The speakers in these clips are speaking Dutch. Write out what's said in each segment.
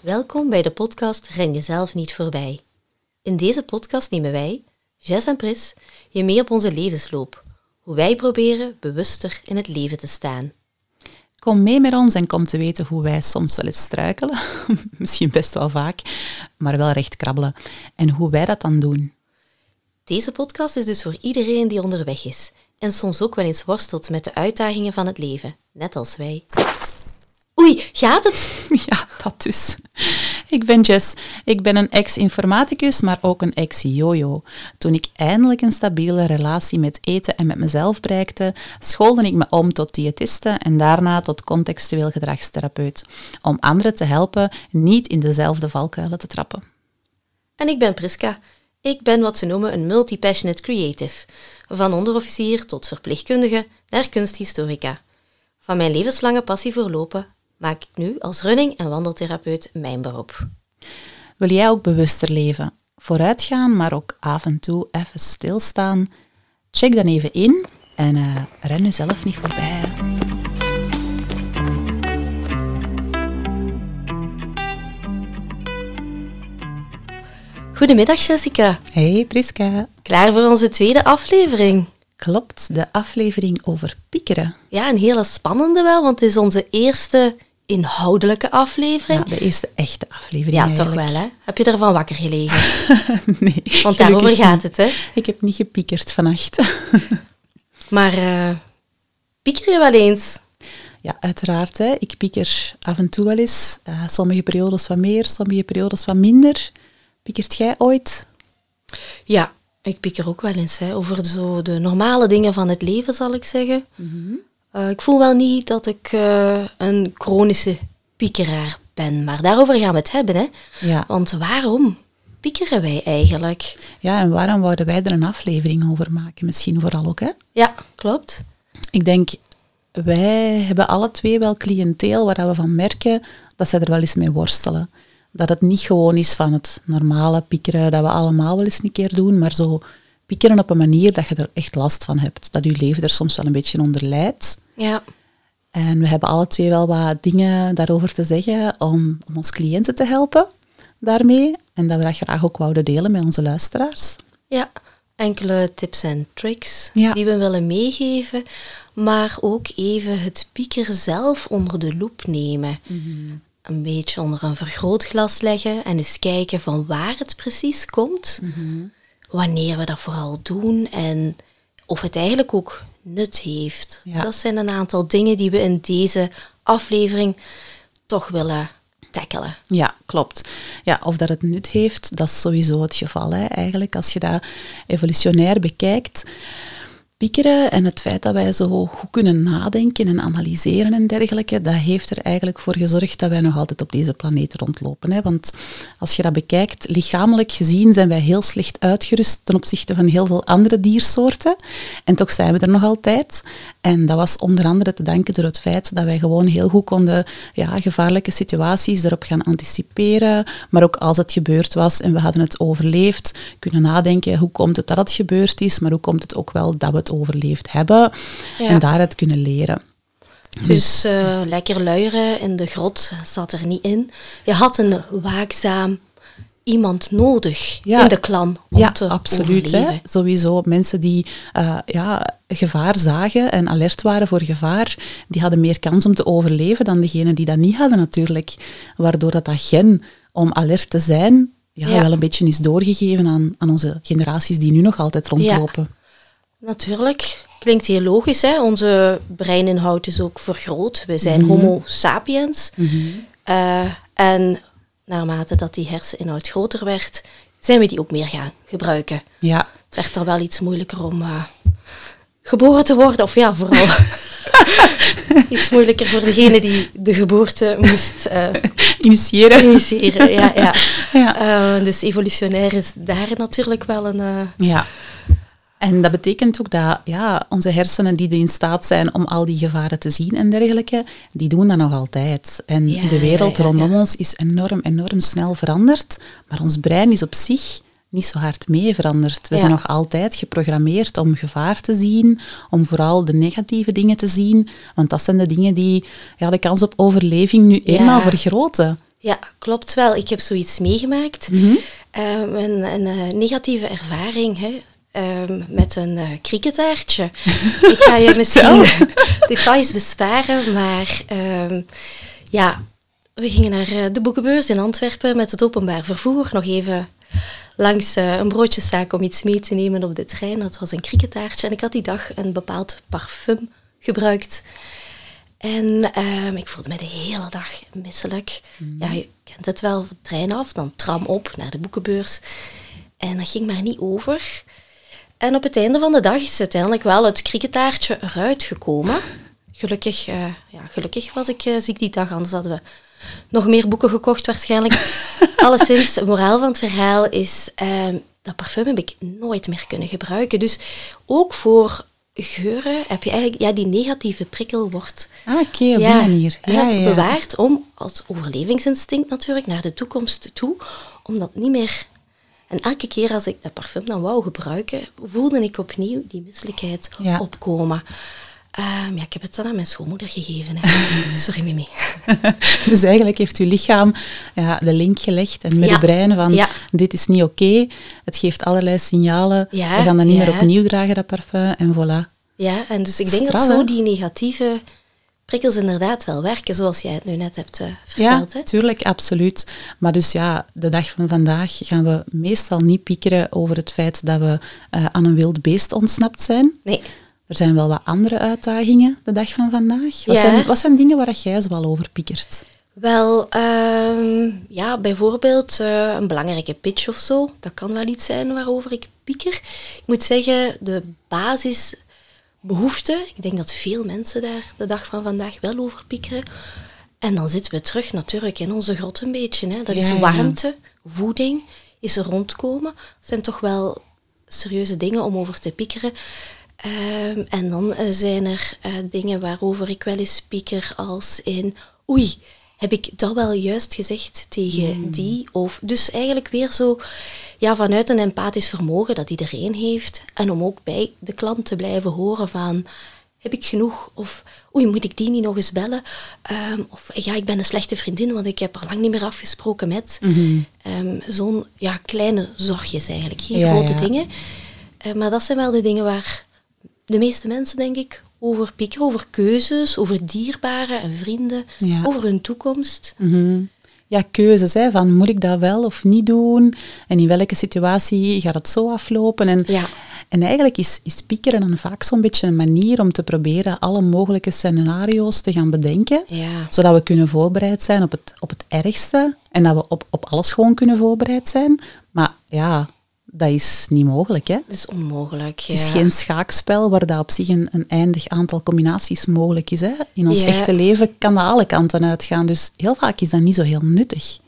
Welkom bij de podcast Ren jezelf niet voorbij. In deze podcast nemen wij, Jess en Pris, je mee op onze levensloop. Hoe wij proberen bewuster in het leven te staan. Kom mee met ons en kom te weten hoe wij soms wel eens struikelen. Misschien best wel vaak, maar wel recht krabbelen. En hoe wij dat dan doen. Deze podcast is dus voor iedereen die onderweg is en soms ook wel eens worstelt met de uitdagingen van het leven, net als wij. Oei, gaat het? Ja, dat dus. Ik ben Jess. Ik ben een ex-informaticus, maar ook een ex-jojo. Toen ik eindelijk een stabiele relatie met eten en met mezelf bereikte, schoolde ik me om tot diëtiste en daarna tot contextueel gedragstherapeut. Om anderen te helpen niet in dezelfde valkuilen te trappen. En ik ben Priska. Ik ben wat ze noemen een multi-passionate creative. Van onderofficier tot verpleegkundige naar kunsthistorica. Van mijn levenslange passie voor lopen maak ik nu als running- en wandeltherapeut mijn beroep. Wil jij ook bewuster leven? Vooruitgaan, maar ook af en toe even stilstaan? Check dan even in en uh, ren jezelf niet voorbij. Goedemiddag Jessica. Hey Priska. Klaar voor onze tweede aflevering? Klopt, de aflevering over piekeren. Ja, een hele spannende wel, want het is onze eerste inhoudelijke aflevering. Ja, de eerste echte aflevering Ja, eigenlijk. toch wel hè? Heb je ervan wakker gelegen? nee, Want daarover gaat het hè? Ik heb niet gepiekerd vannacht. Maar eh pieker je wel eens? ja, uiteraard. Hè. Ik pieker af en toe wel eens. Eh, sommige periodes wat meer, sommige periodes wat minder. Piekert jij ooit? Ja, ik pieker ook wel eens hè, over zo de normale dingen van het leven, zal ik zeggen. Eh, ik voel wel niet dat ik eh, een chronische piekeraar ben, maar daarover gaan we het hebben. Hè? Ja. Want waarom piekeren wij eigenlijk? Ja, en waarom wouden wij er een aflevering over maken? Misschien vooral ook, hè? Ja, klopt. Ik denk, wij hebben alle twee wel cliënteel waar we van merken dat zij er wel eens mee worstelen. Dat het niet gewoon is van het normale piekeren dat we allemaal wel eens een keer doen, maar zo piekeren op een manier dat je er echt last van hebt. Dat je leven er soms wel een beetje onder lijdt. Ja, En we hebben alle twee wel wat dingen daarover te zeggen om, om ons cliënten te helpen daarmee. En dat we dat graag ook wouden delen met onze luisteraars. ja. enkele tips en tricks Ja. die we willen meegeven, maar ook even het piekeren zelf onder de loep nemen. Een beetje onder een vergrootglas leggen en eens kijken van waar het precies komt, wanneer we dat vooral doen en of het eigenlijk ook nut heeft. Ja. Dat zijn een aantal dingen die we in deze aflevering toch willen tackelen. Ja, klopt. Ja, of dat het nut heeft, dat is sowieso het geval. Hè. Eigenlijk, als je dat evolutionair bekijkt, piekeren en het feit dat wij zo goed kunnen nadenken en analyseren en dergelijke, dat heeft er eigenlijk voor gezorgd dat wij nog altijd op deze planeet rondlopen. Hè. Want als je dat bekijkt, lichamelijk gezien zijn wij heel slecht uitgerust ten opzichte van heel veel andere diersoorten. En toch zijn we er nog altijd. En dat was onder andere te danken door het feit dat wij gewoon heel goed konden ja, gevaarlijke situaties erop gaan anticiperen. Maar ook als het gebeurd was en we hadden het overleefd, kunnen nadenken hoe komt het dat het gebeurd is, maar hoe komt het ook wel dat we het overleefd hebben. Ja. En daaruit kunnen leren. Dus eh, lekker luieren in de grot zat er niet in. Je had een waakzaam iemand nodig Ja. in de klan om ja, te absoluut. Hè. overleven. Sowieso mensen die eh, ja, gevaar zagen en alert waren voor gevaar, die hadden meer kans om te overleven dan degenen die dat niet hadden natuurlijk. Waardoor dat, dat gen om alert te zijn ja, Ja. wel een beetje is doorgegeven aan, aan onze generaties die nu nog altijd rondlopen. Natuurlijk, klinkt heel logisch. Hè? Onze breininhoud is ook vergroot. We zijn Mhm. homo sapiens. Eh, en naarmate dat die herseninhoud groter werd, zijn we die ook meer gaan gebruiken. Ja, Het werd er wel iets moeilijker om eh, geboren te worden. Of ja, vooral iets moeilijker voor degene die de geboorte moest eh, initiëren. initiëren. Ja, ja. Ja. Eh, dus evolutionair is daar natuurlijk wel een... Ja. En dat betekent ook dat ja, onze hersenen die erin staat zijn om al die gevaren te zien en dergelijke, die doen dat nog altijd. En Ja, de wereld ja, ja, rondom ons is enorm, enorm snel veranderd, maar ons brein is op zich niet zo hard mee veranderd. We zijn nog altijd geprogrammeerd om gevaar te zien, om vooral de negatieve dingen te zien, want dat zijn de dingen die ja, de kans op overleving nu eenmaal vergroten. Ja, klopt wel. Ik heb zoiets meegemaakt. Mhm. Ehm, een, een eh, negatieve ervaring hè, ehm, met een eh cricketaartje. ik ga je misschien details besparen, maar ehm, ja, we gingen naar eh, de boekenbeurs in Antwerpen met het openbaar vervoer. Nog even langs eh, een broodjeszaak om iets mee te nemen op de trein. Dat was een cricketaartje en ik had die dag een bepaald parfum gebruikt. En ehm, ik voelde me de hele dag misselijk. Ja, je kent het wel, trein af, dan tram op naar de boekenbeurs. En dat ging maar niet over. En op het einde van de dag is uiteindelijk wel het cricketaartje eruit gekomen. Gelukkig, eh, ja, gelukkig was ik eh, ziek die dag, anders hadden we nog meer boeken gekocht waarschijnlijk. Alleszins, het moraal van het verhaal is, ehm, dat parfum heb ik nooit meer kunnen gebruiken. Dus ook voor geuren heb je eigenlijk, ja, die negatieve prikkel wordt Ah, oké, op ja, die manier. Ja, ja. bewaard om als overlevingsinstinct natuurlijk naar de toekomst toe, om dat niet meer... En elke keer als ik dat parfum dan wou gebruiken, voelde ik opnieuw die misselijkheid Ja. opkomen. Ehm, ja, ik heb het dan aan mijn schoonmoeder gegeven. Hè. Sorry, Mimi. Dus eigenlijk heeft uw lichaam ja, de link gelegd en met Ja. het brein van Ja. dit is niet oké. Het geeft allerlei signalen. We gaan dat niet meer opnieuw dragen, dat parfum. En voilà. Ja, en dus ik denk dat zo die negatieve prikkels inderdaad wel werken, zoals jij het nu net hebt Ja, verteld. hè. tuurlijk, absoluut. Maar dus ja, de dag van vandaag gaan we meestal niet piekeren over het feit dat we eh, aan een wild beest ontsnapt zijn. Nee. Er zijn wel wat andere uitdagingen de dag van vandaag. Wat, Ja. zijn, wat zijn dingen waar jij zo wel over piekert? Wel, ehm, ja, bijvoorbeeld eh, een belangrijke pitch of zo. Dat kan wel iets zijn waarover ik pieker. Ik moet zeggen, de basisbehoeften, ik denk dat veel mensen daar de dag van vandaag wel over piekeren. En dan zitten we terug natuurlijk in onze grot een beetje. Hè. Dat Ja, is ja. warmte, voeding, is er rondkomen. Dat zijn toch wel serieuze dingen om over te piekeren. Ehm, en dan eh, zijn er eh, dingen waarover ik wel eens pieker als in... Oei, heb ik dat wel juist gezegd tegen die? Of, dus eigenlijk weer zo ja, vanuit een empathisch vermogen dat iedereen heeft. En om ook bij de klant te blijven horen van... Heb ik genoeg? Of oei, moet ik die niet nog eens bellen? Ehm, of ja, ik ben een slechte vriendin, want ik heb er lang niet meer afgesproken met. Ehm, Zo'n ja, kleine zorgjes eigenlijk, geen Ja, grote ja. dingen. Eh, maar dat zijn wel de dingen waar de meeste mensen, denk ik, over piekeren. Over keuzes, over dierbaren en vrienden, Ja. over hun toekomst. Mhm. Ja, keuzes, hè, van moet ik dat wel of niet doen? En in welke situatie gaat het zo aflopen? En, Ja. en eigenlijk is, is piekeren dan vaak zo'n beetje een manier om te proberen alle mogelijke scenario's te gaan bedenken. Ja. Zodat we kunnen voorbereid zijn op het, op het ergste. En dat we op, op alles gewoon kunnen voorbereid zijn. Maar ja, dat is niet mogelijk, hè? Dat is onmogelijk. Het is geen schaakspel waar dat op zich een, een eindig aantal combinaties mogelijk is. Hè? In ons Ja. echte leven kan dat alle kanten uitgaan. Dus heel vaak is dat niet zo heel nuttig.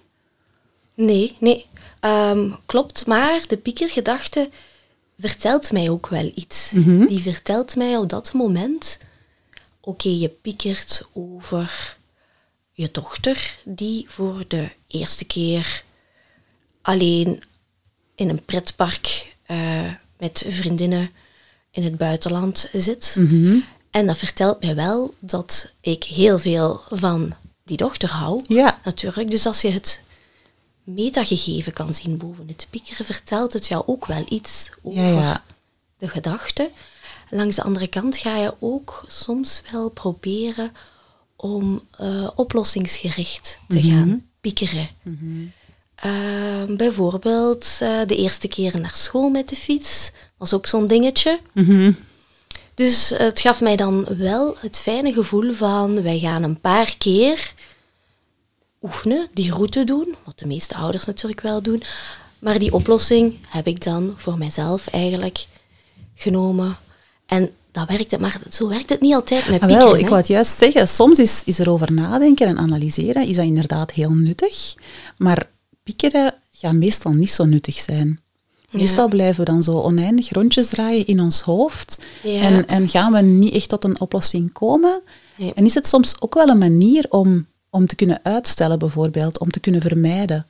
Nee, nee. Ehm, klopt, maar de piekergedachte vertelt mij ook wel iets. Die vertelt mij op dat moment... Oké, je piekert over je dochter die voor de eerste keer alleen in een pretpark eh, met vriendinnen in het buitenland zit. En dat vertelt mij wel dat ik heel veel van die dochter hou. Ja. Natuurlijk. Dus als je het metagegeven kan zien boven het piekeren, vertelt het jou ook wel iets over Ja, ja. de gedachte. Langs de andere kant ga je ook soms wel proberen om eh, oplossingsgericht te Mhm. gaan piekeren. Ehm, bijvoorbeeld eh, de eerste keer naar school met de fiets was ook zo'n dingetje. Mhm. Dus het gaf mij dan wel het fijne gevoel van wij gaan een paar keer oefenen, die route doen, wat de meeste ouders natuurlijk wel doen. Maar die oplossing heb ik dan voor mijzelf eigenlijk genomen. En dat werkt het, maar zo werkt het niet altijd met Ah, piekeren. wel, ik wou het juist zeggen. Soms is, is er over nadenken en analyseren is dat inderdaad heel nuttig. Maar piekeren gaat meestal niet zo nuttig zijn. Ja. Meestal blijven we dan zo oneindig rondjes draaien in ons hoofd. Ja. En, en gaan we niet echt tot een oplossing komen. En is het soms ook wel een manier om, om te kunnen uitstellen, bijvoorbeeld, om te kunnen vermijden.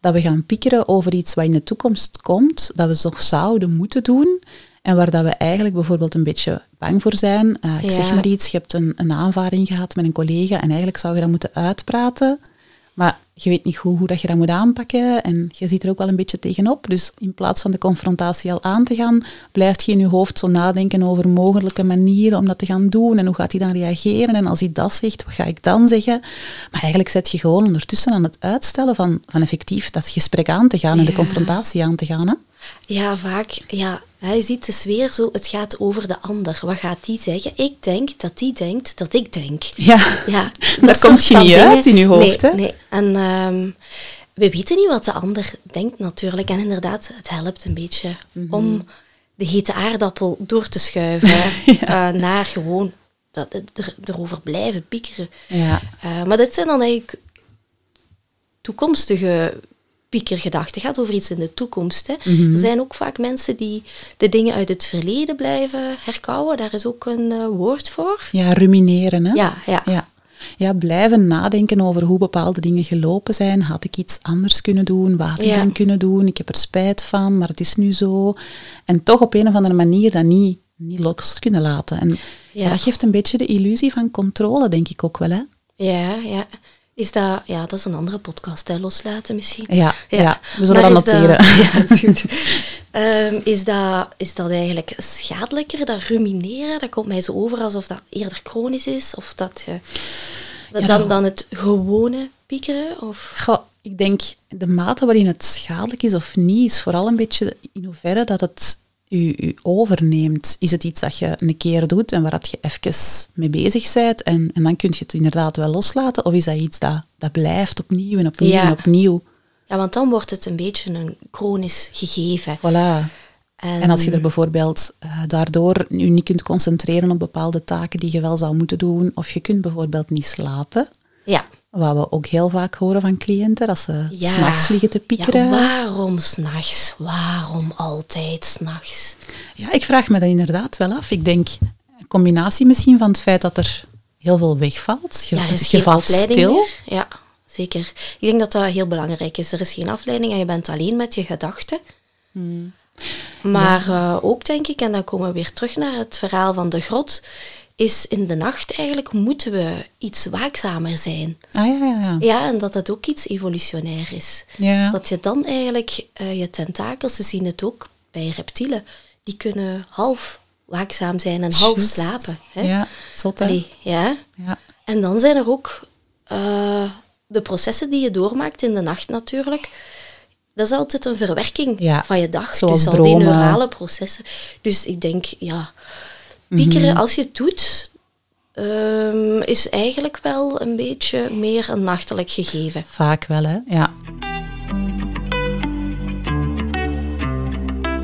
Dat we gaan piekeren over iets wat in de toekomst komt, dat we nog zouden moeten doen. En waar dat we eigenlijk bijvoorbeeld een beetje bang voor zijn. Eh, ik zeg maar iets, je hebt een, een aanvaring gehad met een collega en eigenlijk zou je dat moeten uitpraten. Maar je weet niet goed hoe dat je dat moet aanpakken en je ziet er ook wel een beetje tegenop. Dus in plaats van de confrontatie al aan te gaan, blijft je in je hoofd zo nadenken over mogelijke manieren om dat te gaan doen en hoe gaat hij dan reageren. En als hij dat zegt, wat ga ik dan zeggen? Maar eigenlijk zet je gewoon ondertussen aan het uitstellen van, van effectief dat gesprek aan te gaan en de confrontatie aan te gaan. Hè? Ja, vaak. Ja, je ziet het weer zo, het gaat over de ander. Wat gaat die zeggen? Ik denk dat die denkt dat ik denk. Ja, ja dat komt je niet uit in je hoofd. Nee, hè? nee. En ehm, we weten niet wat de ander denkt natuurlijk. En inderdaad, het helpt een beetje mhm. om de hete aardappel door te schuiven ja. uh, naar gewoon dat, er, erover blijven piekeren. Ja. Uh, maar dit zijn dan eigenlijk toekomstige piekergedachte gaat over iets in de toekomst. Hè. Mhm. Er zijn ook vaak mensen die de dingen uit het verleden blijven herkouwen. Daar is ook een uh, woord voor. Ja, rumineren. Hè? Ja, ja. ja. Ja, blijven nadenken over hoe bepaalde dingen gelopen zijn. Had ik iets anders kunnen doen? Wat had ik dan kunnen doen? Ik heb er spijt van, maar het is nu zo. En toch op een of andere manier dat niet, niet los kunnen laten. En ja. dat geeft een beetje de illusie van controle, denk ik ook wel. Hè? Ja, ja. Is dat, ja, dat is een andere podcast, hè, loslaten misschien. Ja, ja. we zullen dat noteren. ja, is, goed. Um, is, dat, is dat eigenlijk schadelijker, dat rumineren? Dat komt mij zo over alsof dat eerder chronisch is, of dat je, dat dan, dan het gewone piekeren? Of? Goh, ik denk, de mate waarin het schadelijk is of niet, is vooral een beetje in hoeverre dat het u, u, overneemt. Is het iets dat je een keer doet en waar dat je even mee bezig bent en, en dan kun je het inderdaad wel loslaten? Of is dat iets dat, dat blijft opnieuw en opnieuw en opnieuw? Ja, want dan wordt het een beetje een chronisch gegeven. Voilà. En, en als je er bijvoorbeeld uh, daardoor je niet kunt concentreren op bepaalde taken die je wel zou moeten doen, of je kunt bijvoorbeeld niet slapen. Ja. Wat we ook heel vaak horen van cliënten, dat ze ja. s'nachts liggen te piekeren. Ja, waarom s'nachts? Waarom altijd s'nachts? Ja, ik vraag me dat inderdaad wel af. Ik denk, een combinatie misschien van het feit dat er heel veel wegvalt. Je, ja, er is je valt stil. Meer. Ja, zeker. Ik denk dat dat heel belangrijk is. Er is geen afleiding en je bent alleen met je gedachten. Hmm. Maar ja. uh, ook denk ik, en dan komen we weer terug naar het verhaal van de grot, is in de nacht eigenlijk moeten we iets waakzamer zijn. Ah, ja, ja, ja. ja, en dat dat ook iets evolutionair is. Ja. Dat je dan eigenlijk uh, je tentakels, ze zien het ook bij reptielen, die kunnen half waakzaam zijn en half Just. slapen. Hè? Ja, zot Allee, ja. ja. En dan zijn er ook uh, de processen die je doormaakt in de nacht natuurlijk. Dat is altijd een verwerking ja. van je dag. Zoals dus al die neurale processen. Dus ik denk, ja, piekeren, mm -hmm. als je het doet, um, is eigenlijk wel een beetje meer een nachtelijk gegeven. Vaak wel, hè? Ja.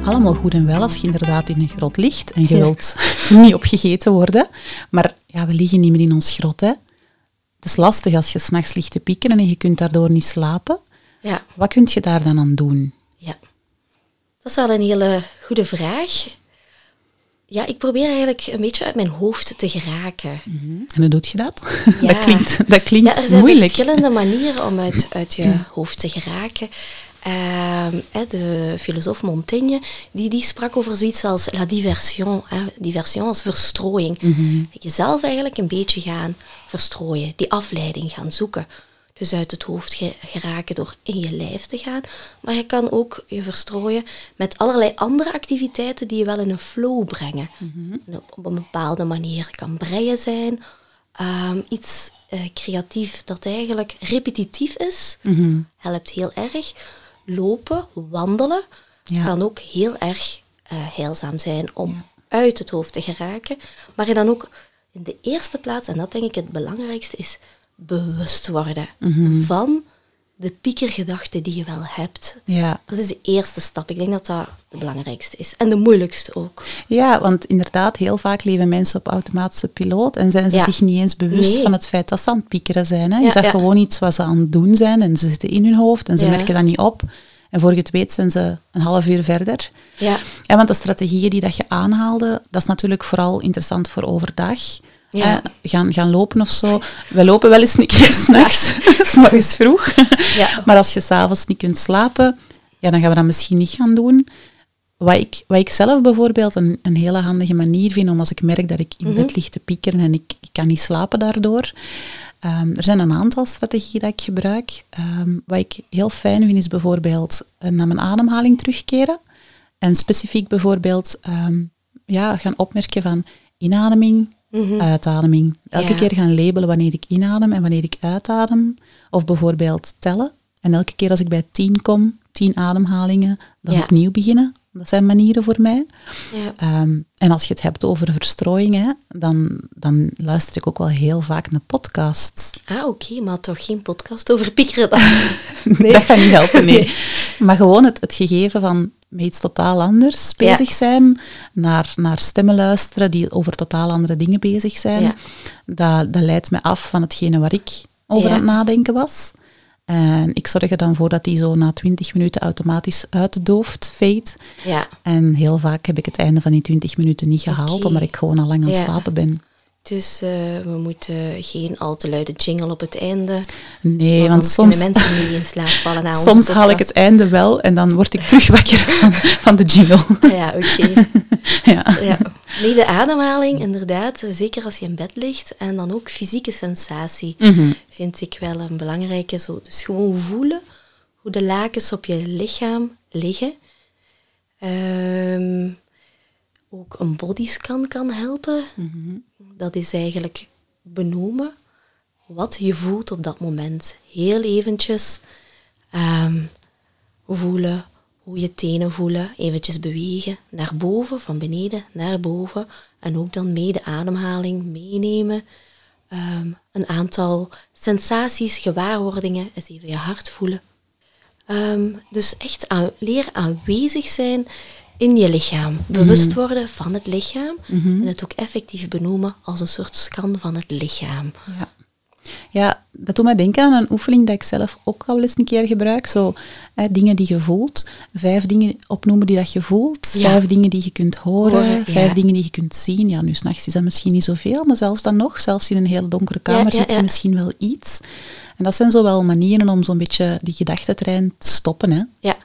Allemaal goed en wel als je inderdaad in een grot ligt en je ja. wilt niet opgegeten worden. Maar ja, we liggen niet meer in ons grot, hè. Het is lastig als je s'nachts ligt te piekeren en je kunt daardoor niet slapen. Ja. Wat kun je daar dan aan doen? Ja, dat is wel een hele goede vraag. Ja, ik probeer eigenlijk een beetje uit mijn hoofd te geraken. Mm -hmm. En hoe doet je dat? Ja. dat klinkt, dat klinkt ja, er zijn moeilijk. verschillende manieren om uit, uit je hoofd te geraken. Uh, de filosoof Montaigne, die, die sprak over zoiets als la diversion. Hè, diversion als verstrooiing. Mm -hmm. Jezelf eigenlijk een beetje gaan verstrooien, die afleiding gaan zoeken. Dus uit het hoofd geraken door in je lijf te gaan. Maar je kan ook je verstrooien met allerlei andere activiteiten die je wel in een flow brengen. Mm -hmm. op, een bepaalde manier. Kan breien zijn, um, iets uh, creatief dat eigenlijk repetitief is, mm -hmm. helpt heel erg. Lopen, wandelen, ja. kan ook heel erg uh, heilzaam zijn om ja. uit het hoofd te geraken. Maar je dan ook in de eerste plaats, en dat denk ik het belangrijkste is, bewust worden mm -hmm. van de piekergedachten die je wel hebt. Ja. Dat is de eerste stap. Ik denk dat dat de belangrijkste is. En de moeilijkste ook. Ja, want inderdaad, heel vaak leven mensen op automatische piloot en zijn ze Ja. zich niet eens bewust Nee. van het feit dat ze aan het piekeren zijn. Hè? Ja, is dat ja. gewoon iets wat ze aan het doen zijn en ze zitten in hun hoofd en ze merken dat niet op. En voor je het weet zijn ze een half uur verder. Ja, Ja, want de strategieën die dat je aanhaalde, dat is natuurlijk vooral interessant voor overdag. Ja. Gaan, gaan lopen of zo. We lopen wel eens een keer s'nachts, s morgens vroeg. Ja. Maar als je s'avonds niet kunt slapen, ja, dan gaan we dat misschien niet gaan doen. Wat ik, wat ik zelf bijvoorbeeld een, een hele handige manier vind, om als ik merk dat ik in Mhm. bed lig te piekeren en ik, ik kan niet slapen daardoor, Ehm, er zijn een aantal strategieën dat ik gebruik. Ehm, wat ik heel fijn vind is bijvoorbeeld uh, naar mijn ademhaling terugkeren. En specifiek bijvoorbeeld ehm, ja, gaan opmerken van inademing, mhm. uitademing. Elke keer gaan labelen wanneer ik inadem en wanneer ik uitadem. Of bijvoorbeeld tellen. En elke keer als ik bij tien kom, tien ademhalingen, dan ja. opnieuw beginnen. Dat zijn manieren voor mij. Ja. Ehm, en als je het hebt over verstrooiing, dan, dan luister ik ook wel heel vaak naar podcasts. Ah, oké, maar toch geen podcast over piekeren dan? nee. Dat gaat niet helpen, nee. Maar gewoon het, het gegeven van met iets totaal anders bezig zijn, naar, naar stemmen luisteren die over totaal andere dingen bezig zijn, dat, dat leidt me af van hetgene waar ik over aan het nadenken was. En ik zorg er dan voor dat die zo na 20 minuten automatisch uitdooft, fade. Ja. En heel vaak heb ik het einde van die 20 minuten niet gehaald, omdat ik gewoon al lang aan het slapen ben. Dus uh, we moeten geen al te luide jingle op het einde. Nee, want, soms mensen niet in slaap vallen. Na soms haal ik het einde wel en dan word ik terug wakker van, van de jingle. Ja, oké. ja. ja. Nee, de ademhaling, inderdaad. Zeker als je in bed ligt. En dan ook fysieke sensatie mhm. vind ik wel een belangrijke. Zo. Dus gewoon voelen hoe de lakens op je lichaam liggen. Um, ook een bodyscan kan helpen. Mhm. Dat is eigenlijk benoemen wat je voelt op dat moment. Heel eventjes um, voelen hoe je tenen voelen, eventjes bewegen naar boven, van beneden naar boven. En ook dan mee de ademhaling meenemen. Ehm, een aantal sensaties, gewaarwordingen, eens even je hart voelen. Ehm, dus echt aan, leer aanwezig zijn in je lichaam. Bewust mhm. worden van het lichaam mhm. en het ook effectief benoemen als een soort scan van het lichaam. Ja. Ja, dat doet mij denken aan een oefening dat ik zelf ook al eens een keer gebruik. Zo, hè, dingen die je voelt. Vijf dingen opnoemen die dat je voelt. Vijf dingen die je kunt horen. vijf dingen die je kunt zien. Ja, nu s'nachts is dat misschien niet zoveel, maar zelfs dan nog, zelfs in een hele donkere kamer, zit je misschien wel iets. En dat zijn zo wel manieren om zo'n beetje die gedachtentrein te stoppen. Hè? Ja,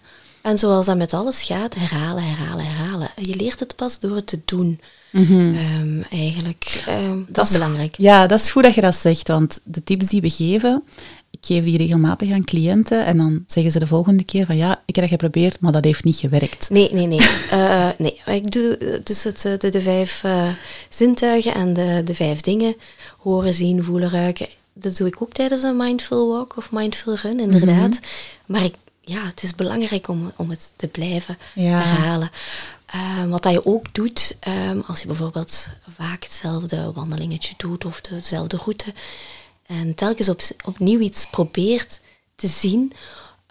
en zoals dat met alles gaat, herhalen, herhalen, herhalen. Je leert het pas door het te doen. Mhm. Ehm, eigenlijk, ehm, dat, is belangrijk. Ja, dat is goed dat je dat zegt, want de tips die we geven, ik geef die regelmatig aan cliënten en dan zeggen ze de volgende keer van ja, ik heb geprobeerd, maar dat heeft niet gewerkt. Nee, nee, nee. Uh, nee. Ik doe dus het, de, de vijf uh, zintuigen en de, de vijf dingen, horen, zien, voelen, ruiken. Dat doe ik ook tijdens een mindful walk of mindful run, inderdaad. Mhm. Maar ik ja, het is belangrijk om, om het te blijven herhalen. Um, wat dat je ook doet, um, als je bijvoorbeeld vaak hetzelfde wandelingetje doet of dezelfde route, en telkens op, opnieuw iets probeert te zien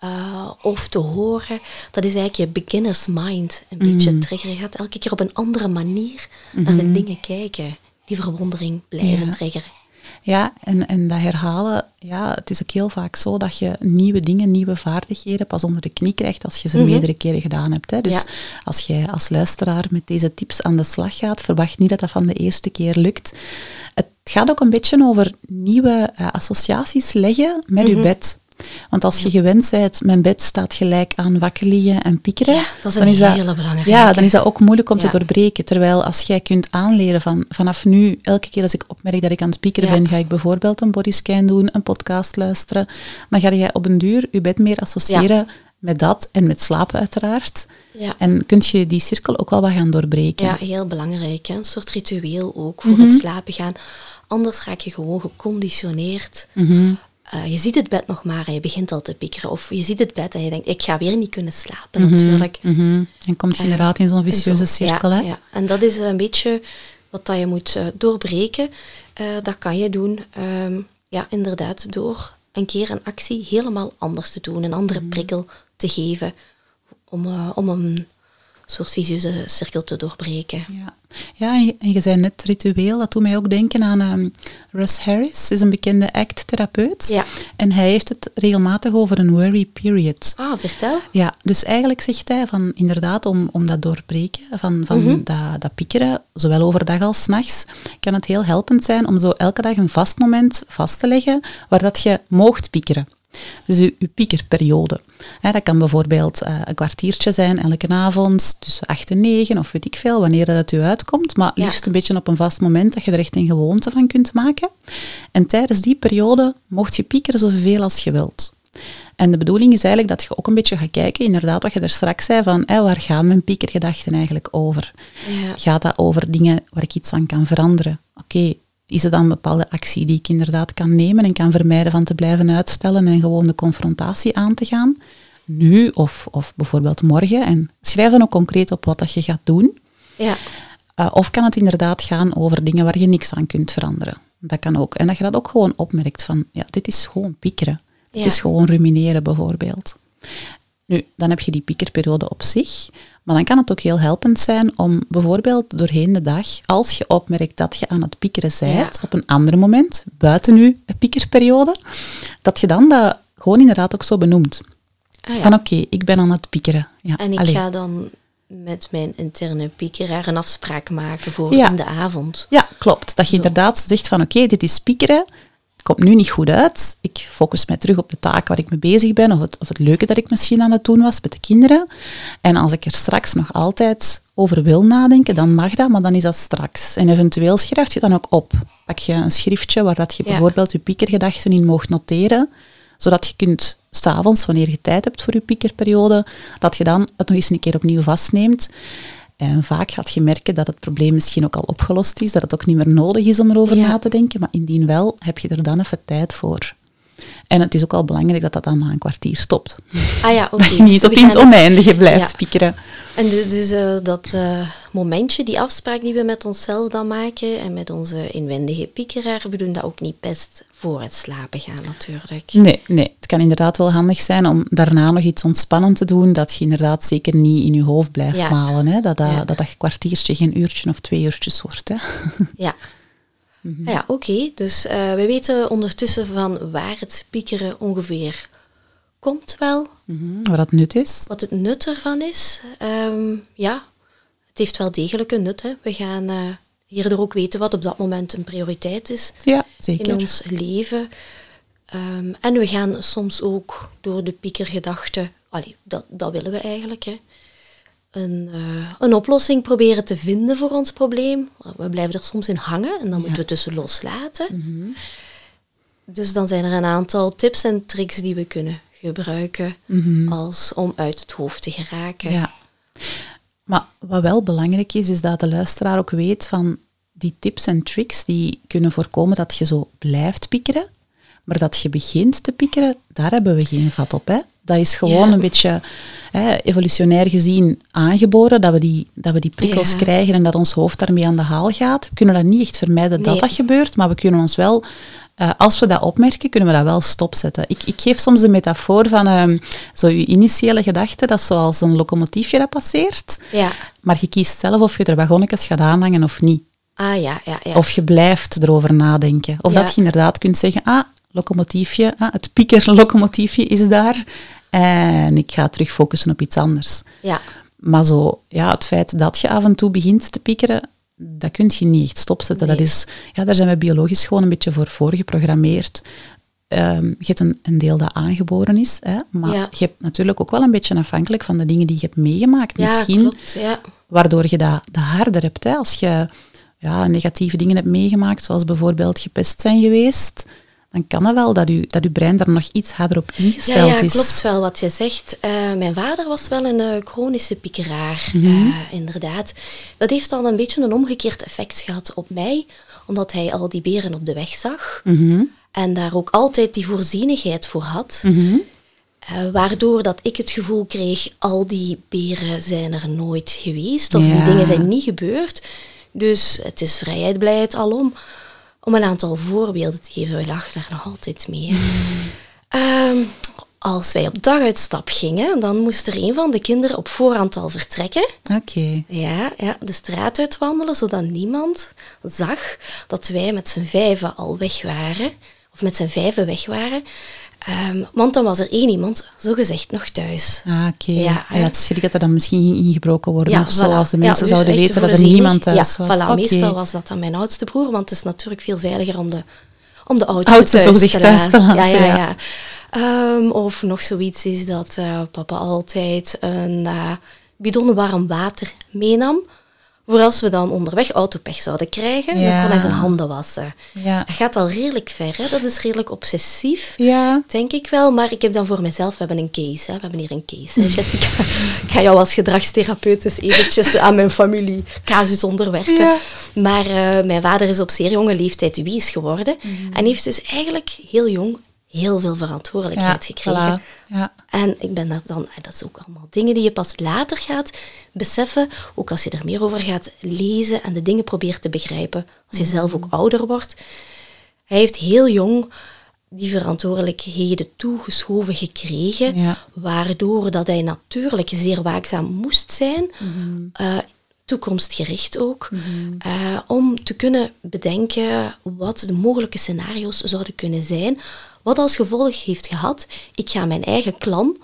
uh, of te horen, dat is eigenlijk je beginner's mind een mm. beetje triggeren. Je gaat elke keer op een andere manier naar de mhm. dingen kijken, die verwondering blijven triggeren. Ja, en, en dat herhalen, ja, het is ook heel vaak zo dat je nieuwe dingen, nieuwe vaardigheden pas onder de knie krijgt als je ze mhm. meerdere keren gedaan hebt. Hè. Dus als jij als luisteraar met deze tips aan de slag gaat, verwacht niet dat dat van de eerste keer lukt. Het gaat ook een beetje over nieuwe uh, associaties leggen met je mhm. bed. Want als je gewend bent, mijn bed staat gelijk aan wakker liggen en piekeren. Ja, dat is een dan hele belangrijke. Ja, dan is dat ook moeilijk om te doorbreken. Terwijl als jij kunt aanleren van vanaf nu, elke keer als ik opmerk dat ik aan het piekeren ben, ga ik bijvoorbeeld een bodyscan doen, een podcast luisteren. Dan ga je op een duur je bed meer associëren met dat en met slapen uiteraard. Ja. En kun je die cirkel ook wel wat gaan doorbreken. Ja, heel belangrijk. Hè? Een soort ritueel ook voor het mhm. slapen gaan. Anders raak je gewoon geconditioneerd mhm. Eh, je ziet het bed nog maar en je begint al te piekeren. Of je ziet het bed en je denkt, ik ga weer niet kunnen slapen mhm, natuurlijk. Mm En komt je inderdaad in zo'n vicieuze cirkel. Ja, ja, en dat is een beetje wat dat je moet uh, doorbreken. Uh, dat kan je doen, um, ja, inderdaad, door een keer een actie helemaal anders te doen. Een andere mhm. prikkel te geven om, om een soort vicieuze cirkel te doorbreken. Ja, ja en je, zei net ritueel, dat doet mij ook denken aan um, Russ Harris, is een bekende act-therapeut. Ja. En hij heeft het regelmatig over een worry period. Ah, vertel. Ja, dus eigenlijk zegt hij van inderdaad om, om dat doorbreken, van, van mhm. dat, dat piekeren, zowel overdag als s'nachts, kan het heel helpend zijn om zo elke dag een vast moment vast te leggen waar dat je moogt piekeren. Dus uw, uw piekerperiode. Hè, dat kan bijvoorbeeld eh, een kwartiertje zijn elke avond, tussen 8 en 9 of weet ik veel, wanneer dat u uitkomt. Maar Ja. liefst een beetje op een vast moment dat je er echt een gewoonte van kunt maken. En tijdens die periode mocht je piekeren zoveel als je wilt. En de bedoeling is eigenlijk dat je ook een beetje gaat kijken, inderdaad, wat je er straks zei, van waar gaan mijn piekergedachten eigenlijk over? Ja. Gaat dat over dingen waar ik iets aan kan veranderen? Oké, is het dan een bepaalde actie die ik inderdaad kan nemen en kan vermijden van te blijven uitstellen en gewoon de confrontatie aan te gaan? Nu of, of bijvoorbeeld morgen. En schrijf dan ook concreet op wat dat je gaat doen. Ja. Uh, of kan het inderdaad gaan over dingen waar je niks aan kunt veranderen? Dat kan ook. En dat je dat ook gewoon opmerkt van, ja, dit is gewoon piekeren. Ja. Het is gewoon rumineren bijvoorbeeld. Nu, dan heb je die piekerperiode op zich. Maar dan kan het ook heel helpend zijn om bijvoorbeeld doorheen de dag, als je opmerkt dat je aan het piekeren bent, Ja. op een ander moment, buiten nu een piekerperiode, dat je dan dat gewoon inderdaad ook zo benoemt. Ah, ja. Van oké, ik ben aan het piekeren. Ja, En ik ga dan met mijn interne piekeraar een afspraak maken voor Ja. in de avond. Ja, klopt. Dat je Zo. inderdaad zegt van oké, dit is piekeren. Komt nu niet goed uit. Ik focus mij terug op de taak waar ik mee bezig ben of het, of het leuke dat ik misschien aan het doen was met de kinderen. En als ik er straks nog altijd over wil nadenken, dan mag dat, maar dan is dat straks. En eventueel schrijf je dan ook op. Pak je een schriftje waar dat je Ja. bijvoorbeeld je piekergedachten in mocht noteren, zodat je kunt s'avonds, wanneer je tijd hebt voor je piekerperiode, dat je dan het nog eens een keer opnieuw vastneemt. En vaak gaat je merken dat het probleem misschien ook al opgelost is, dat het ook niet meer nodig is om erover Ja. na te denken, maar indien wel, heb je er dan even tijd voor. En het is ook al belangrijk dat dat dan na een kwartier stopt. Ah ja, oké. Dat je niet dus tot in het oneindige blijft Ja. piekeren. En du- dus eh, dat eh, momentje, die afspraak die we met onszelf dan maken en met onze inwendige piekeraar, we doen dat ook niet best voor het slapen gaan natuurlijk. Nee, nee, het kan inderdaad wel handig zijn om daarna nog iets ontspannend te doen, dat je inderdaad zeker niet in je hoofd blijft Ja. malen. Hè? Dat, dat, Ja. dat dat kwartiertje geen uurtje of twee uurtjes wordt. Hè? Ja. Mhm. Ah Ja, oké. Dus eh, we weten ondertussen van waar het piekeren ongeveer komt wel, Wat dat nut is. wat het nut ervan is. Ehm, ja, het heeft wel degelijk een nut. Hè. We gaan eh, hierdoor ook weten wat op dat moment een prioriteit is Ja, in ons leven. Ehm, en we gaan soms ook door de piekergedachte, allee, dat, dat willen we eigenlijk, hè, een, eh, een oplossing proberen te vinden voor ons probleem. We blijven er soms in hangen en dan moeten we het tussen loslaten. Mhm. Dus dan zijn er een aantal tips en tricks die we kunnen gebruiken als om uit het hoofd te geraken. Mhm. Ja. Maar wat wel belangrijk is, is dat de luisteraar ook weet van die tips en tricks die kunnen voorkomen dat je zo blijft piekeren. Maar dat je begint te piekeren, daar hebben we geen vat op. Hè? Dat is gewoon Ja. een beetje hè, evolutionair gezien aangeboren, dat we die, dat we die prikkels Ja. krijgen en dat ons hoofd daarmee aan de haal gaat. We kunnen dat niet echt vermijden dat Nee. dat gebeurt, maar we kunnen ons wel, eh, als we dat opmerken, kunnen we dat wel stopzetten. Ik, ik geef soms de metafoor van ehm, zo je initiële gedachte, dat is zoals een locomotiefje dat passeert. Ja. Maar je kiest zelf of je er wagonnetjes gaat aanhangen of niet. Ah ja, ja, ja. Of je blijft erover nadenken. Of Ja. dat je inderdaad kunt zeggen, ah, locomotiefje, ah, het pieker-locomotiefje is daar. En ik ga terug focussen op iets anders. ja. Maar zo, ja, het feit dat je af en toe begint te piekeren, dat kun je niet echt stopzetten. Nee. Dat is, ja, daar zijn we biologisch gewoon een beetje voor voorgeprogrammeerd. Ehm, je hebt een, een deel dat aangeboren is, hè, maar Ja. je hebt natuurlijk ook wel een beetje afhankelijk van de dingen die je hebt meegemaakt. Ja, Misschien klopt. Ja. waardoor je dat, dat harder hebt. Hè. Als je ja, negatieve dingen hebt meegemaakt, zoals bijvoorbeeld gepest zijn geweest, dan kan het wel dat je, dat je brein daar nog iets harder op Ja, ingesteld ja, is. klopt wel wat je zegt. Eh, mijn vader was wel een eh, chronische piekeraar, Mhm. eh, inderdaad. Dat heeft dan een beetje een omgekeerd effect gehad op mij, omdat hij al die beren op de weg zag. Mhm, En daar ook altijd die voorzienigheid voor had. mhm. Waardoor dat ik het gevoel kreeg, al die beren zijn er nooit geweest. Of die Ja. dingen zijn niet gebeurd. Dus het is vrijheid, blijheid, alom. Om een aantal voorbeelden te geven, we lachen daar nog altijd mee. Ehm, als wij op daguitstap gingen, dan moest er een van de kinderen op voorhand al vertrekken. Oké. Ja, ja, de straat uitwandelen, zodat niemand zag dat wij met z'n vijven al weg waren. Of met z'n vijven weg waren. Ehm, want dan was er één iemand, zogezegd, nog thuis. Ah, oké. Ja, Ja, het schrik dat er dan misschien ging ingebroken worden of zo, voilà. als de Ja, mensen dus zouden weten dat er niemand thuis ja, was. Voilà. Meestal was dat dan mijn oudste broer, want het is natuurlijk veel veiliger om de, om de oudste, Oudste thuis, te thuis te Ja, laten, ja, ja. ja. Ehm, of nog zoiets is dat eh, papa altijd een uh, bidon warm water meenam. Voor als we dan onderweg autopech zouden krijgen, dan kon hij zijn handen wassen. Ja. Dat gaat al redelijk ver, hè? dat is redelijk obsessief, ja. denk ik wel. Maar ik heb dan voor mezelf, we hebben een case, hè? we hebben hier een case. Hè, Jessica, ik ga jou als gedragstherapeut dus eventjes aan mijn familie casus onderwerpen. Maar uh, mijn vader is op zeer jonge leeftijd wies geworden mm. en heeft dus eigenlijk heel jong heel veel verantwoordelijkheid gekregen. Ja. En ik ben dat dan, dat is ook allemaal dingen die je pas later gaat beseffen, ook als je er meer over gaat lezen en de dingen probeert te begrijpen, als je zelf ook ouder wordt. Hij heeft heel jong die verantwoordelijkheden toegeschoven gekregen, waardoor dat hij natuurlijk zeer waakzaam moest zijn, mm toekomstgericht ook, mhm. eh, om te kunnen bedenken wat de mogelijke scenario's zouden kunnen zijn wat als gevolg heeft gehad, ik ga mijn eigen klan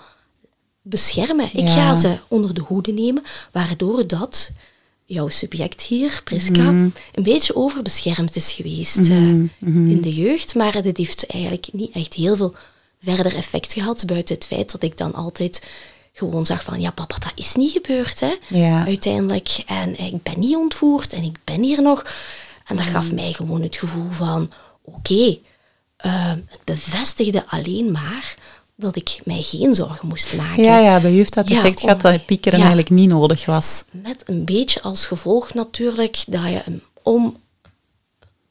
beschermen. Ik ga ze onder de hoede nemen, waardoor dat jouw subject hier, Priska, mhm. een beetje overbeschermd is geweest mhm. Eh, mhm. in de jeugd. Maar dit heeft eigenlijk niet echt heel veel verder effect gehad, buiten het feit dat ik dan altijd gewoon zag van, ja papa, dat is niet gebeurd, hè, uiteindelijk. En ik ben niet ontvoerd en ik ben hier nog. En dat gaf mij gewoon het gevoel van, oké, uh, het bevestigde alleen maar dat ik mij geen zorgen moest maken. Ja, ja bij u heeft dat effect gehad dat piekeren eigenlijk niet nodig was. Met een beetje als gevolg natuurlijk dat je om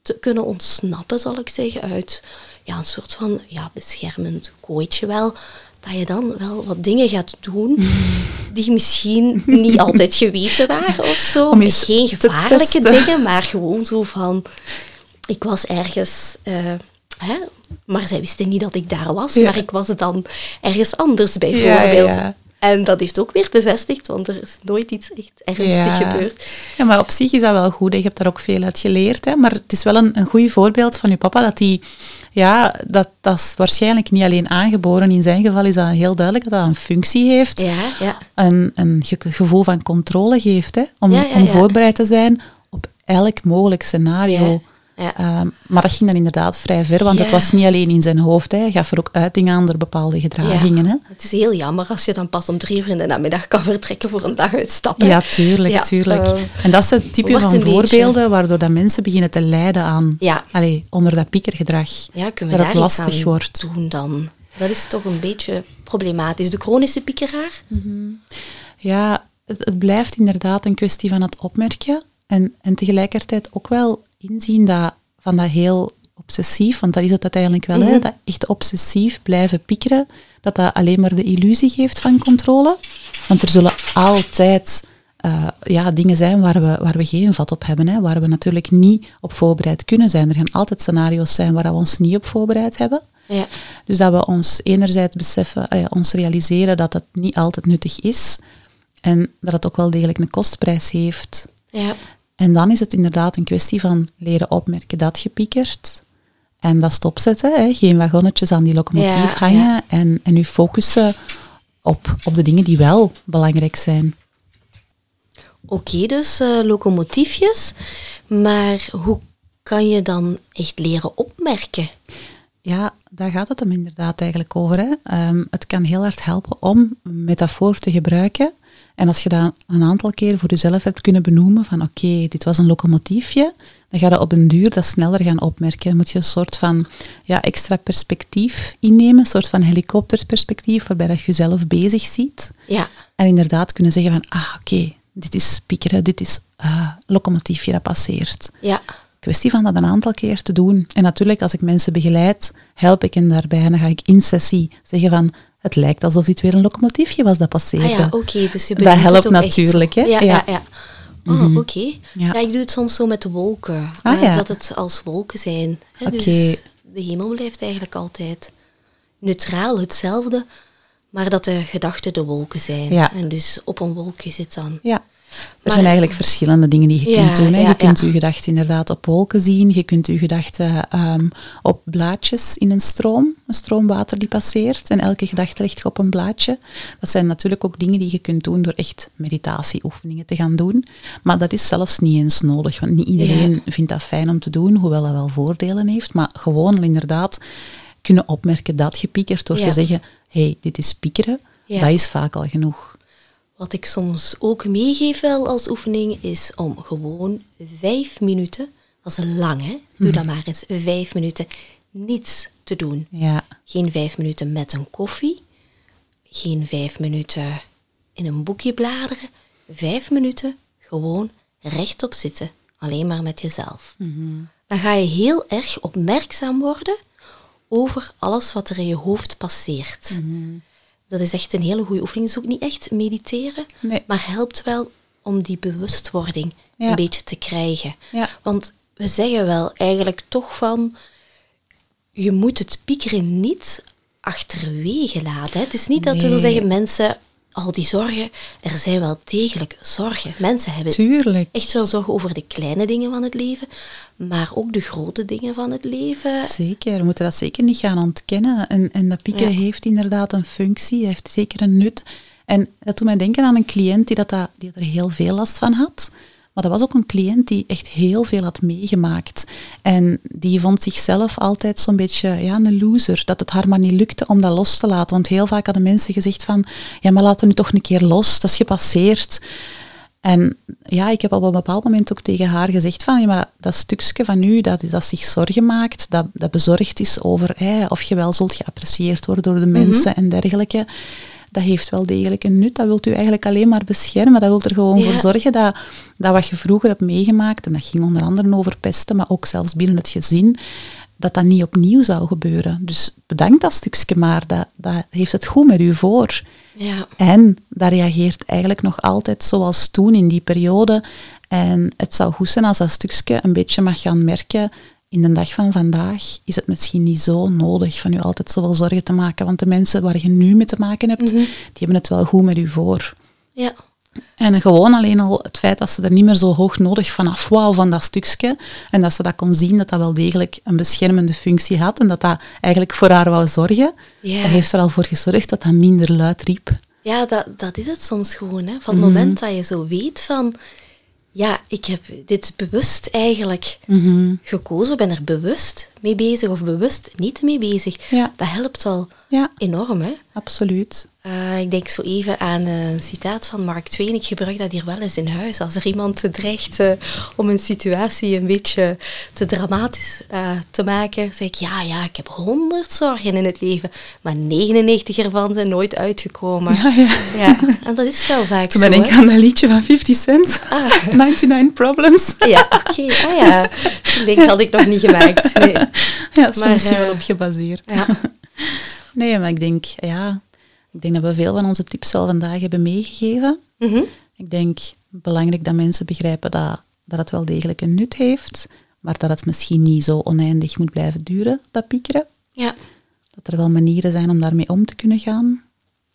te kunnen ontsnappen, zal ik zeggen, uit ja, een soort van ja, beschermend kooitje wel, dat je dan wel wat dingen gaat doen die misschien niet altijd geweten waren of zo. Om Geen gevaarlijke dingen, maar gewoon zo van... Ik was ergens... Uh, Hè? Maar zij wisten niet dat ik daar was, maar ik was dan ergens anders bijvoorbeeld. Ja, en dat heeft ook weer bevestigd, want er is nooit iets echt ernstig gebeurd. Ja, maar op zich is dat wel goed. Je hebt daar ook veel uit geleerd. Hè? Maar het is wel een, een goed voorbeeld van je papa dat hij... Ja, dat, dat is waarschijnlijk niet alleen aangeboren. In zijn geval is dat heel duidelijk dat dat een functie heeft. Ja, ja. Een, een gevoel van controle geeft. Hè? Om, om voorbereid te zijn op elk mogelijk scenario. Ja. Ehm, maar dat ging dan inderdaad vrij ver, want het was niet alleen in zijn hoofd. Hè. Hij gaf er ook uiting aan door bepaalde gedragingen. Hè. Het is heel jammer als je dan pas om drie uur in de namiddag kan vertrekken voor een dag uitstappen. Ja, tuurlijk, tuurlijk. Uh, en dat is het type van voorbeelden waardoor dat mensen beginnen te lijden aan allee, onder dat piekergedrag. Ja, kunnen we dat het lastig wordt. doen dan? Dat is toch een beetje problematisch. De chronische piekeraar? Mm Ja, het, het blijft inderdaad een kwestie van het opmerken. En, en tegelijkertijd ook wel inzien dat van dat heel obsessief, want dat is het uiteindelijk wel, hè, mhm. dat echt obsessief blijven piekeren, dat dat alleen maar de illusie geeft van controle. Want er zullen altijd uh, ja, dingen zijn waar we, waar we geen vat op hebben, hè, waar we natuurlijk niet op voorbereid kunnen zijn. Er gaan altijd scenario's zijn waar we ons niet op voorbereid hebben. Ja. Dus dat we ons enerzijds beseffen, uh, ons realiseren dat het niet altijd nuttig is en dat het ook wel degelijk een kostprijs heeft. Ja. En dan is het inderdaad een kwestie van leren opmerken dat je piekert. En dat stopzetten, hè. geen wagonnetjes aan die locomotief hangen. En, en je focussen op, op de dingen die wel belangrijk zijn. Oké, dus uh, locomotiefjes. Maar hoe kan je dan echt leren opmerken? Ja, daar gaat het hem inderdaad eigenlijk over. Hè. Um, het kan heel hard helpen om een metafoor te gebruiken en als je dat een aantal keer voor jezelf hebt kunnen benoemen, van oké, dit was een locomotiefje, dan ga je op een duur dat sneller gaan opmerken. Dan moet je een soort van ja, extra perspectief innemen, een soort van helikopterperspectief, waarbij dat je jezelf bezig ziet. Ja. En inderdaad kunnen zeggen van, ah oké, dit is piekeren, dit is uh, locomotiefje dat passeert. Ja. Kwestie van dat een aantal keer te doen. En natuurlijk, als ik mensen begeleid, help ik hen daarbij. En dan ga ik in sessie zeggen van, het lijkt alsof dit weer een locomotiefje was dat passeerde. Ah ja, oké. dus je dat helpt natuurlijk, hè? Ja, ja. ja, Oh, mhm. oké. Ja. ik doe het soms zo met de wolken. Ah, ja. Dat het als wolken zijn. Hè? Dus de hemel blijft eigenlijk altijd neutraal, hetzelfde. Maar dat de gedachten de wolken zijn. En dus op een wolkje zit dan ja. Er zijn eigenlijk verschillende dingen die je kunt doen. Hè. je kunt je gedachten inderdaad op wolken zien. Je kunt je gedachten ehm, op blaadjes in een stroom, een stroomwater die passeert. En elke gedachte ligt op een blaadje. Dat zijn natuurlijk ook dingen die je kunt doen door echt meditatieoefeningen te gaan doen. Maar dat is zelfs niet eens nodig, want niet iedereen vindt dat fijn om te doen, hoewel dat wel voordelen heeft. Maar gewoon inderdaad kunnen opmerken dat je piekert door te zeggen, hey, dit is piekeren. Dat is vaak al genoeg. Wat ik soms ook meegeef wel als oefening is om gewoon vijf minuten, dat is lang hè, doe dat maar eens, vijf minuten niets te doen. Ja, Geen vijf minuten met een koffie, geen vijf minuten in een boekje bladeren, vijf minuten gewoon rechtop zitten, alleen maar met jezelf. Dan ga je heel erg opmerkzaam worden over alles wat er in je hoofd passeert. Dat is echt een hele goede oefening. Het is ook niet echt mediteren, Nee. maar helpt wel om die bewustwording Ja. een beetje te krijgen. Ja. Want we zeggen wel eigenlijk toch van, je moet het piekeren niet achterwege laten. hè. Het is niet dat we zo zeggen, mensen, al die zorgen, er zijn wel degelijk zorgen. Mensen hebben tuurlijk. echt wel zorgen over de kleine dingen van het leven, maar ook de grote dingen van het leven. Zeker, we moeten dat zeker niet gaan ontkennen. En, en dat piekeren Ja. heeft inderdaad een functie, heeft zeker een nut. En dat doet mij denken aan een cliënt die, dat, dat- die er heel veel last van had. Maar dat was ook een cliënt die echt heel veel had meegemaakt. En die vond zichzelf altijd zo'n beetje ja, een loser. Dat het haar maar niet lukte om dat los te laten. Want heel vaak hadden mensen gezegd van... Ja, maar laat het nu toch een keer los. Dat is gepasseerd. En ja, ik heb op een bepaald moment ook tegen haar gezegd van, ja, maar dat stukje van u dat, dat zich zorgen maakt, dat, dat bezorgd is over of je wel zult geapprecieerd worden door de mensen en dergelijke, dat heeft wel degelijk een nut. Dat wilt u eigenlijk alleen maar beschermen. Dat wilt er gewoon Ja. voor zorgen dat, dat wat je vroeger hebt meegemaakt, en dat ging onder andere over pesten, maar ook zelfs binnen het gezin, dat dat niet opnieuw zou gebeuren. Dus bedankt dat stukje maar, dat, dat heeft het goed met u voor. Ja, En dat reageert eigenlijk nog altijd zoals toen in die periode. En het zou goed zijn als dat stukje een beetje mag gaan merken. In de dag van vandaag is het misschien niet zo nodig van u altijd zoveel zorgen te maken. Want de mensen waar je nu mee te maken hebt, die hebben het wel goed met u voor. ja, En gewoon alleen al het feit dat ze er niet meer zo hoog nodig vanaf wou van dat stukje. En dat ze dat kon zien dat dat wel degelijk een beschermende functie had. En dat dat eigenlijk voor haar wou zorgen. Ja. Dat heeft er al voor gezorgd dat dat minder luid riep. ja dat, dat is het soms gewoon. Hè. Van Mhm. het moment dat je zo weet van, ja, ik heb dit bewust eigenlijk Mhm. gekozen, ik ben er bewust mee bezig of bewust niet mee bezig. Ja. Dat helpt al Ja, enorm. Hè. absoluut. Eh, ik denk zo even aan een citaat van Mark Twain. Ik gebruik dat hier wel eens in huis. Als er iemand dreigt eh, om een situatie een beetje te dramatisch eh, te maken, zeg ik, ja, ja, ik heb honderd zorgen in het leven, maar 99 ervan zijn nooit uitgekomen. Ja, ja. Ja, en dat is wel vaak Toen zo. ben ik aan dat liedje van 50 Cent. Ah. 99 Problems. Ja, oké. Ah ja, die link had ik nog niet gemaakt. Nee. Ja, soms Maar, wel op gebaseerd. Ja. Nee, maar ik denk, ja, ik denk dat we veel van onze tips al vandaag hebben meegegeven. Mhm. Ik denk belangrijk dat mensen begrijpen dat, dat het wel degelijk een nut heeft, maar dat het misschien niet zo oneindig moet blijven duren, dat piekeren. ja. Dat er wel manieren zijn om daarmee om te kunnen gaan. Een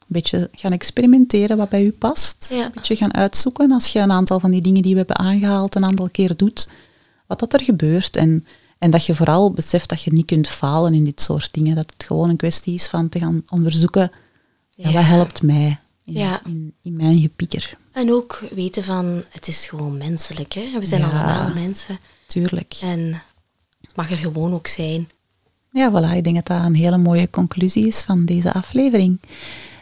beetje gaan experimenteren wat bij u past. Ja. Een beetje gaan uitzoeken als je een aantal van die dingen die we hebben aangehaald een aantal keer doet, wat dat er gebeurt. En, en dat je vooral beseft dat je niet kunt falen in dit soort dingen. Dat het gewoon een kwestie is van te gaan onderzoeken, ja, wat helpt mij in, Ja. in, in mijn gepieker. En ook weten van, het is gewoon menselijk. Hè? We zijn Ja. allemaal mensen. Tuurlijk. En het mag er gewoon ook zijn. Ja, voilà. Ik denk dat dat een hele mooie conclusie is van deze aflevering.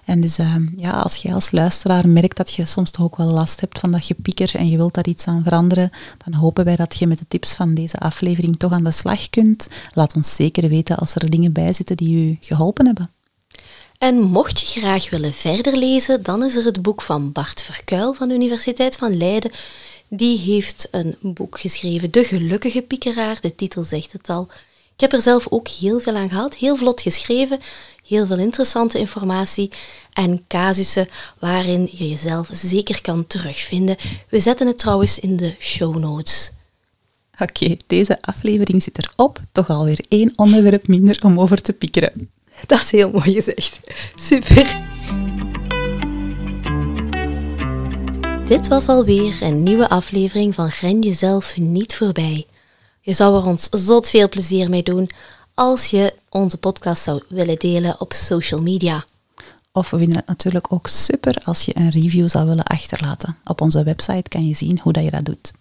En dus eh, ja, als je als luisteraar merkt dat je soms toch ook wel last hebt van dat gepieker en je wilt daar iets aan veranderen, dan hopen wij dat je met de tips van deze aflevering toch aan de slag kunt. Laat ons zeker weten als er dingen bij zitten die u geholpen hebben. En mocht je graag willen verder lezen, dan is er het boek van Bart Verkuil van de Universiteit van Leiden. Die heeft een boek geschreven, De Gelukkige Piekeraar. De titel zegt het al. Ik heb er zelf ook heel veel aan gehad, heel vlot geschreven, heel veel interessante informatie en casussen waarin je jezelf zeker kan terugvinden. We zetten het trouwens in de show notes. Oké, deze aflevering zit erop. Toch alweer één onderwerp minder om over te piekeren. Dat is heel mooi gezegd. Super. Dit was alweer een nieuwe aflevering van Gren jezelf niet voorbij. Je zou er ons zot veel plezier mee doen als je onze podcast zou willen delen op social media. Of we vinden het natuurlijk ook super als je een review zou willen achterlaten. Op onze website kan je zien hoe dat je dat doet.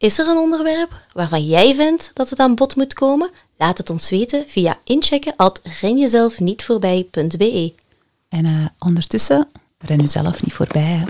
Is er een onderwerp waarvan jij vindt dat het aan bod moet komen? Laat het ons weten via inchecken@renjezelfnietvoorbij.be. En uh, ondertussen ren je zelf niet voorbij.